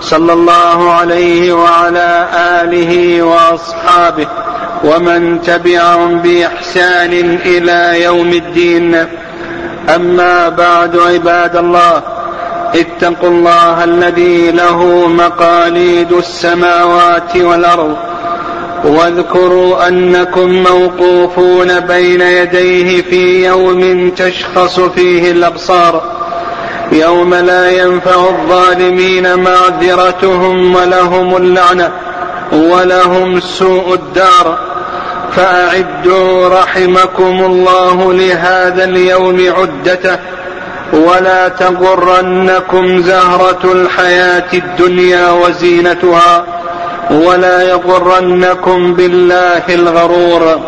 صلى الله عليه وعلى آله وأصحابه ومن تبعهم بإحسان إلى يوم الدين. أما بعد عباد الله اتقوا الله الذي له مقاليد السماوات والأرض. واذكروا أنكم موقوفون بين يديه في يوم تشخص فيه الأبصار. يوم لا ينفع الظالمين معذرتهم ولهم اللعنة ولهم سوء الدار. فأعدوا رحمكم الله لهذا اليوم عدته. ولا تغرنكم زهرة الحياة الدنيا وزينتها. ولا يغرنكم بالله الغرور.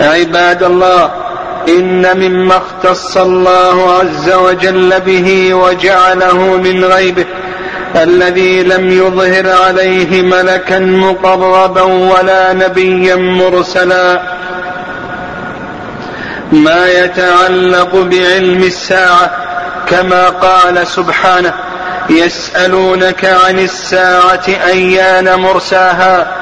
عباد الله إن مما اختص الله عز وجل به وجعله من غيبه الذي لم يظهر عليه ملكا مقربا ولا نبيا مرسلا. ما يتعلق بعلم الساعة كما قال سبحانه يسألونك عن الساعة أيان مرساها؟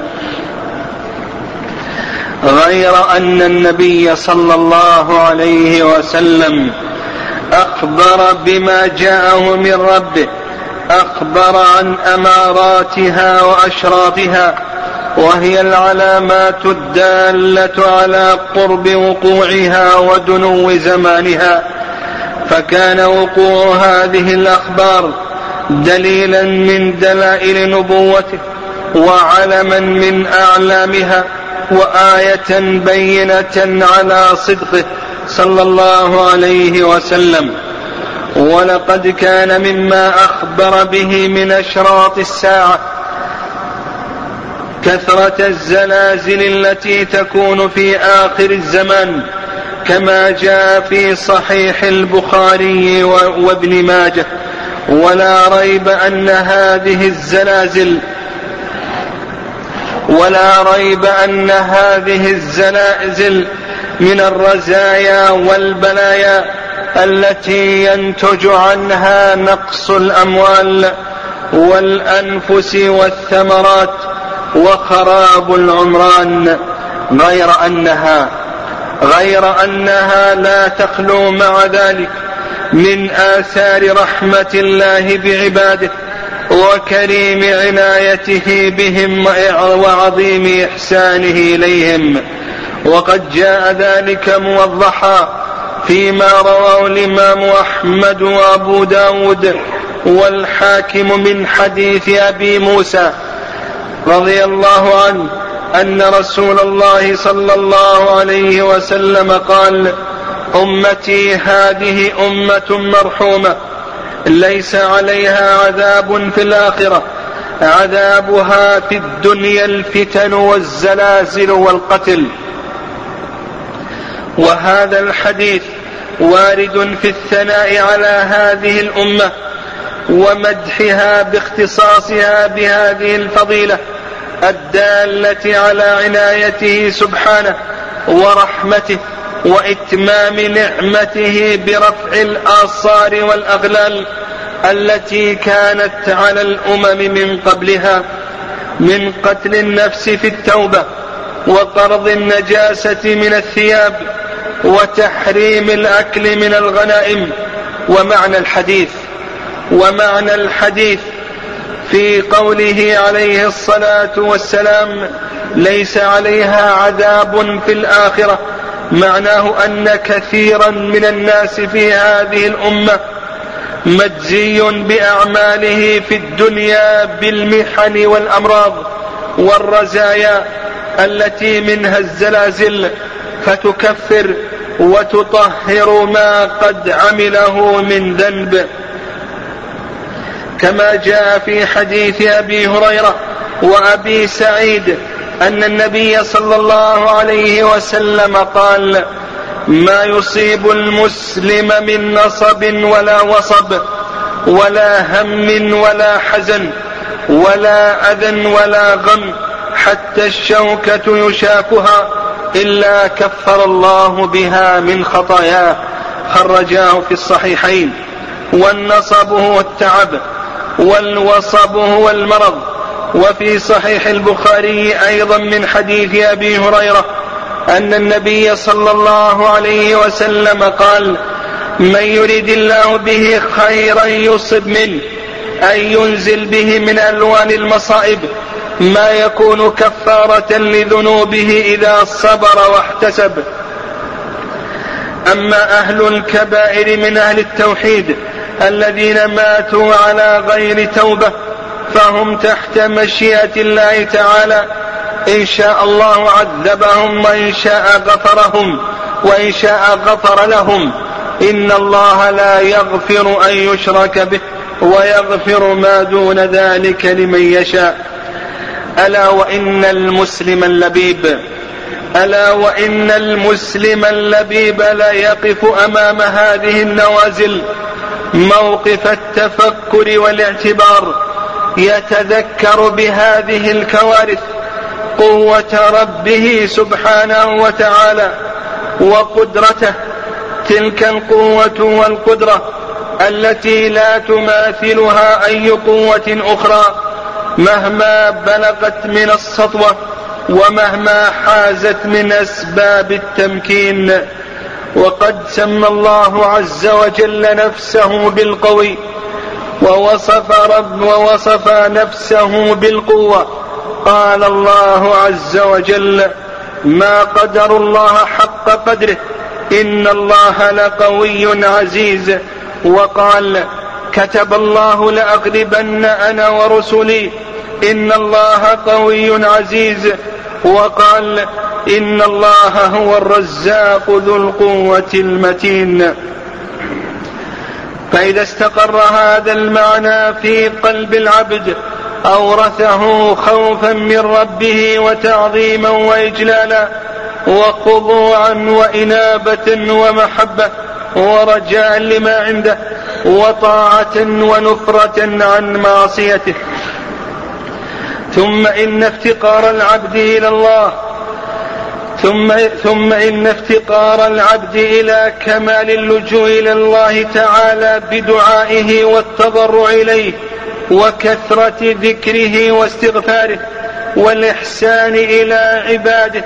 غير أن النبي صلى الله عليه وسلم أخبر بما جاءه من ربه أخبر عن أماراتها وأشراطها وهي العلامات الدالة على قرب وقوعها ودنو زمانها. فكان وقوع هذه الأخبار دليلا من دلائل نبوته وعلما من أعلامها. وآية بينة على صدقه صلى الله عليه وسلم. ولقد كان مما أخبر به من أشراط الساعة كثرة الزلازل التي تكون في آخر الزمان كما جاء في صحيح البخاري وابن ماجه. ولا ريب أن هذه الزلازل ولا ريب أن هذه الزلازل من الرزايا والبلايا التي ينتج عنها نقص الأموال والأنفس والثمرات وخراب العمران غير أنها غير أنها لا تخلو مع ذلك من آثار رحمة الله بعباده. وكريم عنايته بهم وعظيم إحسانه إليهم. وقد جاء ذلك موضحا فيما رواه الإمام أحمد وأبو داود والحاكم من حديث أبي موسى رضي الله عنه أن رسول الله صلى الله عليه وسلم قال أمتي هذه أمة مرحومة ليس عليها عذاب في الآخرة. عذابها في الدنيا الفتن والزلازل والقتل. وهذا الحديث وارد في الثناء على هذه الأمة ومدحها باختصاصها بهذه الفضيلة الدالة على عنايته سبحانه ورحمته. وإتمام نعمته برفع الاصار والأغلال التي كانت على الأمم من قبلها من قتل النفس في التوبة وقرض النجاسة من الثياب وتحريم الأكل من الغنائم ومعنى الحديث ومعنى الحديث في قوله عليه الصلاة والسلام ليس عليها عذاب في الآخرة. معناه أن كثيرا من الناس في هذه الأمة مجزي بأعماله في الدنيا بالمحن والأمراض والرزايا التي منها الزلازل فتكفر وتطهر ما قد عمله من ذنب. كما جاء في حديث أبي هريرة وأبي سعيد أن النبي صلى الله عليه وسلم قال ما يصيب المسلم من نصب ولا وصب ولا هم ولا حزن ولا أذى ولا غم حتى الشوكة يشاكها إلا كفر الله بها من خطاياه. خرجاه في الصحيحين والنصب هو التعب والوصب هو المرض وفي صحيح البخاري أيضا من حديث أبي هريرة أن النبي صلى الله عليه وسلم قال من يريد الله به خيرا يصب منه اي ينزل به من ألوان المصائب ما يكون كفارة لذنوبه إذا صبر واحتسب. أما أهل الكبائر من أهل التوحيد الذين ماتوا على غير توبة فهم تحت مشيئة الله تعالى. إن شاء الله عذبهم وإن شاء غفرهم وإن شاء غفر لهم. إن الله لا يغفر أن يشرك به ويغفر ما دون ذلك لمن يشاء. ألا وإن المسلم اللبيب ألا وإن المسلم اللبيب لا يقف أمام هذه النوازل. موقف التفكر والاعتبار. يتذكر بهذه الكوارث قوة ربه سبحانه وتعالى وقدرته تلك القوة والقدرة التي لا تماثلها أي قوة أخرى مهما بلغت من السطوة ومهما حازت من أسباب التمكين. وقد سمى الله عز وجل نفسه بالقوي ووصف رب ووصف نفسه بالقوة. قال الله عز وجل ما قدر الله حق قدره إن الله لقوي عزيز وقال كتب الله لأغلبن أنا ورسلي إن الله قوي عزيز وقال إن الله هو الرزاق ذو القوة المتين فإذا استقر هذا المعنى في قلب العبد أورثه خوفا من ربه وتعظيما وإجلالا وخضوعا وإنابة ومحبة ورجاء لما عنده وطاعة ونفرة عن معصيته. ثم إن افتقار العبد إلى الله ثم ثم إن افتقار العبد إلى كمال اللجوء إلى الله تعالى بدعائه والتضرع إليه وكثرة ذكره واستغفاره والإحسان إلى عباده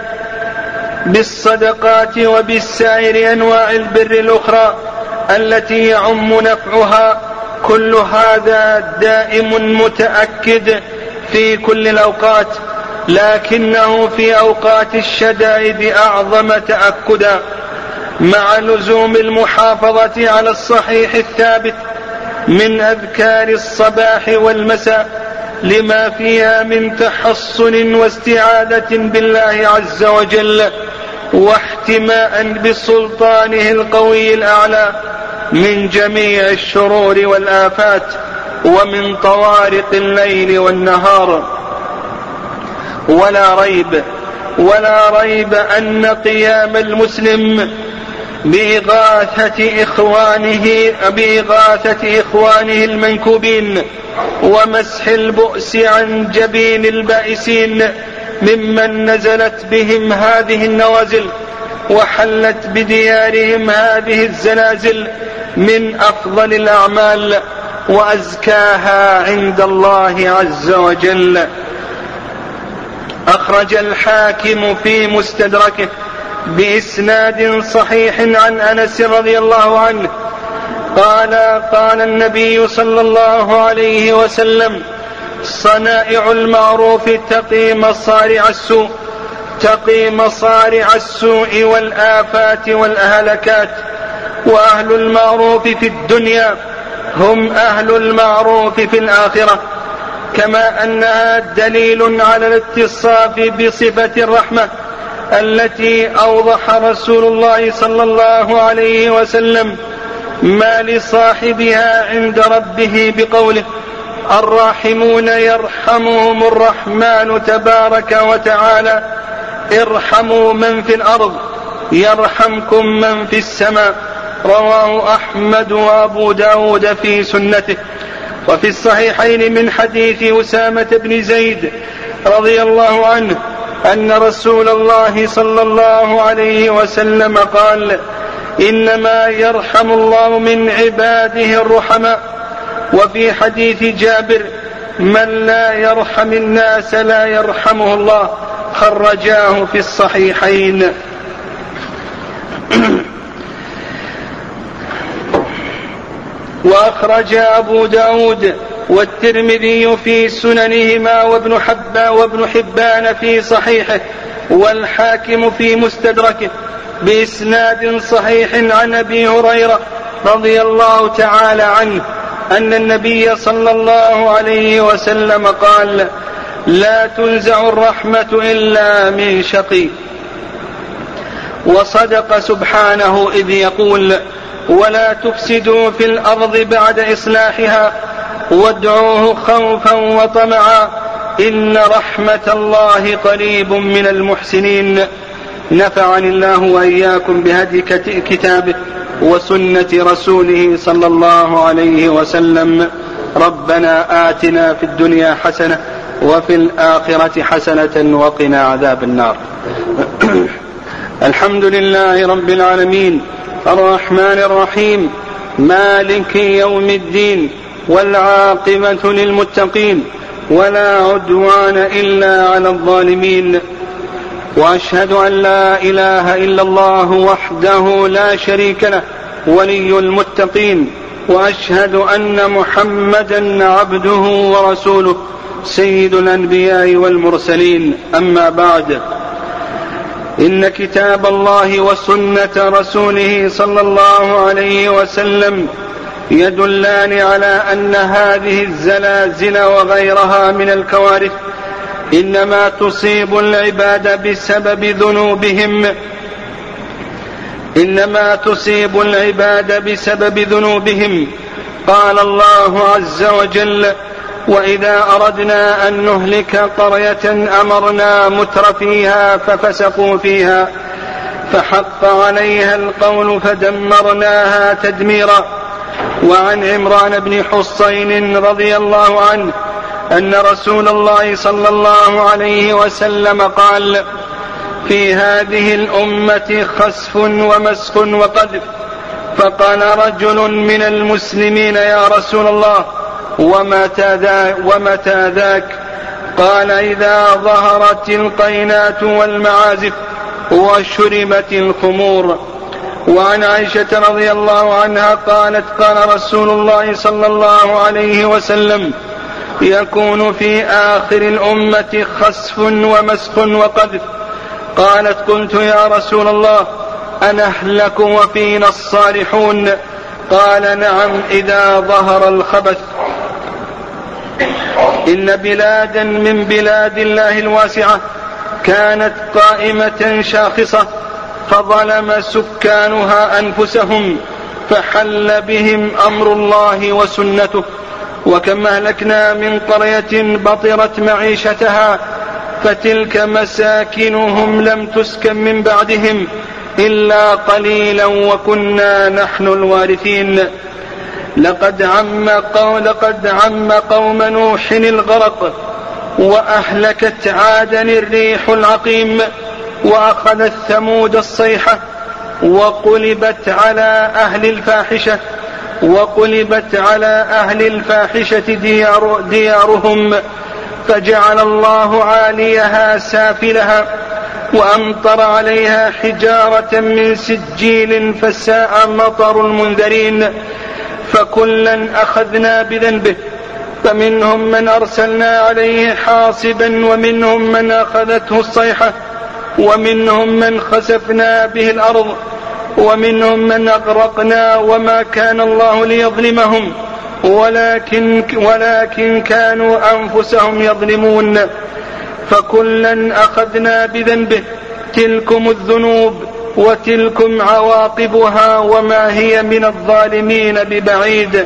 بالصدقات وبالسائر أنواع البر الأخرى التي يعم نفعها كل هذا دائم متأكد في كل الأوقات لكنه في أوقات الشدائد أعظم تأكدا مع لزوم المحافظة على الصحيح الثابت من أذكار الصباح والمساء لما فيها من تحصن واستعاذة بالله عز وجل واحتماء بسلطانه القوي الأعلى من جميع الشرور والآفات ومن طوارق الليل والنهار. ولا ريب ولا ريب أن قيام المسلم بإغاثة إخوانه بإغاثة إخوانه المنكوبين ومسح البؤس عن جبين البائسين ممن نزلت بهم هذه النوازل وحلت بديارهم هذه الزلازل من أفضل الأعمال وأزكاها عند الله عز وجل. أخرج الحاكم في مستدركه بإسناد صحيح عن أنس رضي الله عنه. قال قال النبي صلى الله عليه وسلم صنائع المعروف تقي مصارع السوء تقي مصارع السوء والآفات والأهلكات وأهل المعروف في الدنيا هم أهل المعروف في الآخرة. كما أنها دليل على الاتصاف بصفة الرحمة التي أوضح رسول الله صلى الله عليه وسلم ما لصاحبها عند ربه بقوله الراحمون يرحمهم الرحمن تبارك وتعالى ارحموا من في الأرض يرحمكم من في السماء رواه أحمد وأبو داود في سنته وفي الصحيحين من حديث أسامة بن زيد رضي الله عنه أن رسول الله صلى الله عليه وسلم قال إنما يرحم الله من عباده الرحماء. وفي حديث جابر من لا يرحم الناس لا يرحمه الله خرجاه في الصحيحين. وأخرج أبو داود والترمذي في سننهما وابن حبان وابن حبان في صحيحه والحاكم في مستدركه بإسناد صحيح عن أبي هريرة رضي الله تعالى عنه أن النبي صلى الله عليه وسلم قال لا تنزع الرحمة إلا من شقي وصدق سبحانه إذ يقول ولا تفسدوا في الأرض بعد إصلاحها وادعوه خوفا وطمعا إن رحمة الله قريب من المحسنين. نفعني الله وإياكم بهدي كتابه وسنة رسوله صلى الله عليه وسلم. ربنا آتنا في الدنيا حسنة وفي الآخرة حسنة وقنا عذاب النار. الحمد لله رب العالمين. الرحمن الرحيم. مالك يوم الدين والعاقبة للمتقين ولا عدوان إلا على الظالمين. وأشهد أن لا إله إلا الله وحده لا شريك له ولي المتقين. وأشهد أن محمدا عبده ورسوله سيد الأنبياء والمرسلين. أما بعد إن كتاب الله وسنة رسوله صلى الله عليه وسلم يدلان على أن هذه الزلازل وغيرها من الكوارث إنما تصيب العباد بسبب ذنوبهم. إنما تصيب العباد بسبب ذنوبهم. قال الله عز وجل وإذا أردنا أن نهلك قرية أمرنا متر فيها ففسقوا فيها فحق عليها القول فدمرناها تدميرا. وعن عمران بن حصين رضي الله عنه أن رسول الله صلى الله عليه وسلم قال في هذه الأمة خسف ومسخ وقذف فقال رجل من المسلمين يا رسول الله ومتى ومتى ذاك؟ قال إذا ظهرت القينات والمعازف وشربت الخمور. وعن عائشة رضي الله عنها قالت قال رسول الله صلى الله عليه وسلم يكون في آخر الأمة خسف ومسخ وقذف. قالت قلت يا رسول الله أنهلك وفينا الصالحون؟ قال نعم إذا ظهر الخبث. إن بلادا من بلاد الله الواسعة كانت قائمة شاخصة فظلم سكانها أنفسهم فحل بهم أمر الله وسنته. وكم أهلكنا من قرية بطرت معيشتها فتلك مساكنهم لم تسكن من بعدهم إلا قليلا وكنا نحن الوارثين. لقد عم قوم لقد عم قوم نوح الغرق وأهلكت عادا الريح العقيم وأخذت ثمود الصيحة وقلبت على أهل الفاحشة وقلبت على أهل الفاحشة ديار ديارهم فجعل الله عاليها سافلها وأمطر عليها حجارة من سجيل فساء مطر المنذرين فكلا أخذنا بذنبه فمنهم من أرسلنا عليه حاصبا ومنهم من أخذته الصيحة ومنهم من خسفنا به الأرض ومنهم من أغرقنا وما كان الله ليظلمهم ولكن ولكن كانوا أنفسهم يظلمون. فكلا أخذنا بذنبه. تلكم الذنوب. وتلكم عواقبها وما هي من الظالمين ببعيد.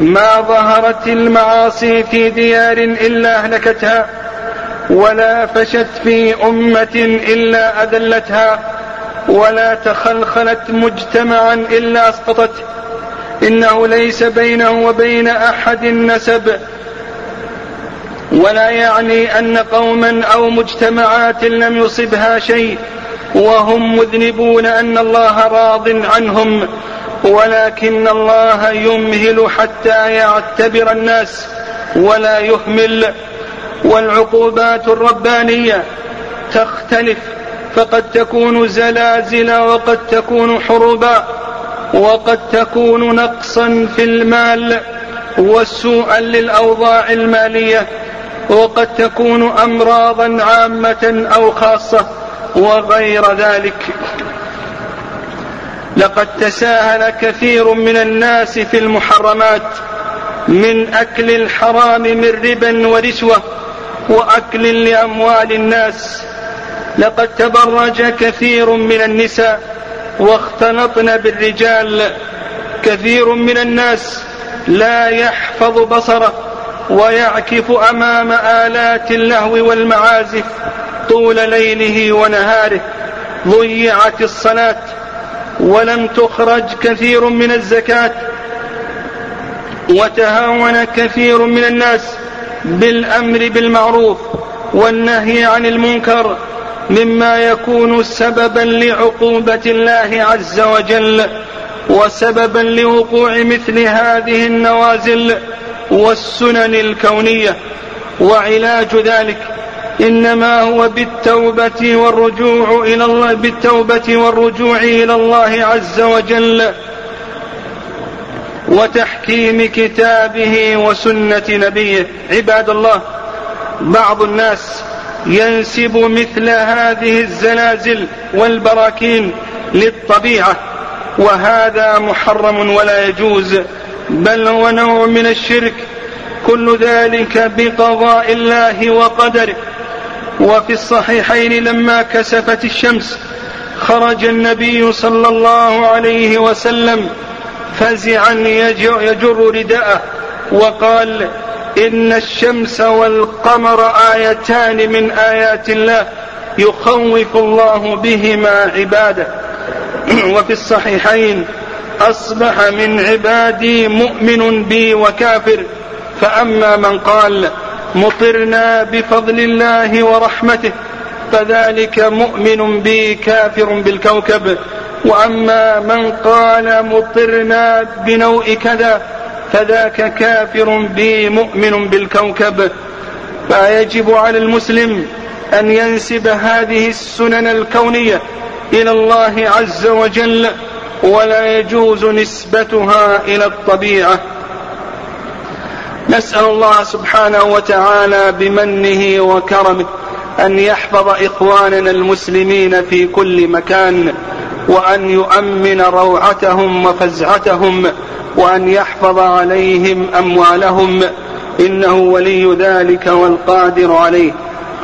ما ظهرت المعاصي في ديار إلا أهلكتها ولا فشت في أمة إلا أذلتها ولا تخلخلت مجتمعا إلا أسقطته إنه ليس بينه وبين أحد نسب. ولا يعني أن قوما أو مجتمعات لم يصبها شيء. وهم مذنبون أن الله راض عنهم ولكن الله يمهل حتى يعتبر الناس ولا يهمل والعقوبات الربانية تختلف فقد تكون زلازل وقد تكون حروبا وقد تكون نقصا في المال وسوءا للأوضاع المالية وقد تكون أمراضا عامة أو خاصة. وغير ذلك. لقد تساهل كثير من الناس في المحرمات من أكل الحرام من ربا ورشوه وأكل لأموال الناس. لقد تبرج كثير من النساء واختلطن بالرجال. كثير من الناس لا يحفظ بصره ويعكف أمام آلات اللهو والمعازف. طول ليله ونهاره ضيعت الصلاة ولم تخرج كثير من الزكاة وتهاون كثير من الناس بالأمر بالمعروف والنهي عن المنكر مما يكون سببا لعقوبة الله عز وجل وسببا لوقوع مثل هذه النوازل والسنن الكونية وعلاج ذلك إنما هو بالتوبة والرجوع إلى الله بالتوبة والرجوع إلى الله عز وجل وتحكيم كتابه وسنة نبيه. عباد الله بعض الناس ينسب مثل هذه الزلازل والبراكين للطبيعة وهذا محرم ولا يجوز بل هو نوع من الشرك. كل ذلك بقضاء الله وقدره. وفي الصحيحين لما كسفت الشمس خرج النبي صلى الله عليه وسلم فزعا يجر رداءه وقال إن الشمس والقمر آيتان من آيات الله يخوف الله بهما عباده. وفي الصحيحين أصبح من عبادي مؤمن بي وكافر فأما من قال مطرنا بفضل الله ورحمته فذلك مؤمن بي كافر بالكوكب. وأما من قال مطرنا بنوء كذا فذاك كافر بي مؤمن بالكوكب. فيجب على المسلم أن ينسب هذه السنن الكونية إلى الله عز وجل ولا يجوز نسبتها إلى الطبيعة. نسأل الله سبحانه وتعالى بمنه وكرمه أن يحفظ إخواننا المسلمين في كل مكان وأن يؤمن روعتهم وفزعتهم وأن يحفظ عليهم أموالهم. إنه ولي ذلك والقادر عليه.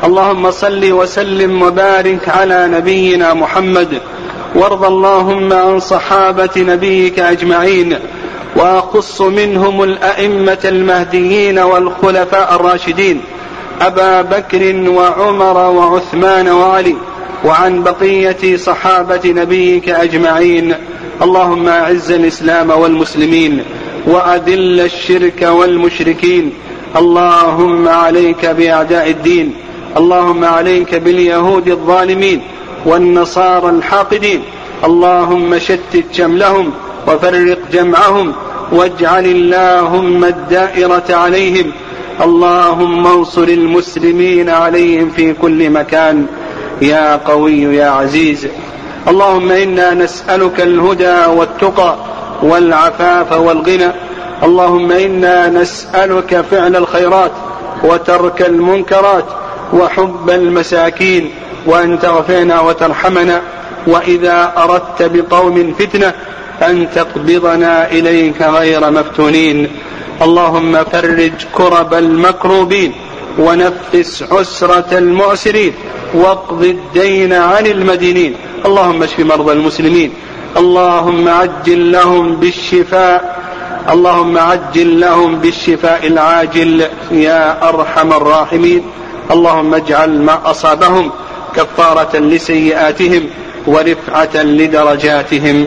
اللهم صل وسلم وبارك على نبينا محمد. وارض اللهم عن صحابة نبيك أجمعين. واخص منهم الأئمة المهديين والخلفاء الراشدين أبا بكر وعمر وعثمان وعلي وعن بقية صحابة نبيك أجمعين. اللهم أعز الإسلام والمسلمين وأذل الشرك والمشركين. اللهم عليك بأعداء الدين اللهم عليك باليهود الظالمين والنصارى الحاقدين. اللهم شتت شملهم وفرق جمعهم واجعل اللهم الدائرة عليهم. اللهم انصر المسلمين عليهم في كل مكان. يا قوي يا عزيز. اللهم إنا نسألك الهدى والتقى والعفاف والغنى. اللهم إنا نسألك فعل الخيرات وترك المنكرات وحب المساكين وأن تغفرنا وترحمنا. وإذا أردت بقوم فتنة أن تقبضنا إليك غير مفتونين. اللهم فرج كرب المكروبين ونفس عسرة المعسرين. واقض الدين عن المدينين. اللهم اشف مرضى المسلمين. اللهم عجل لهم بالشفاء. اللهم عجل لهم بالشفاء العاجل. يا أرحم الراحمين. اللهم اجعل ما أصابهم كفارة لسيئاتهم ورفعة لدرجاتهم.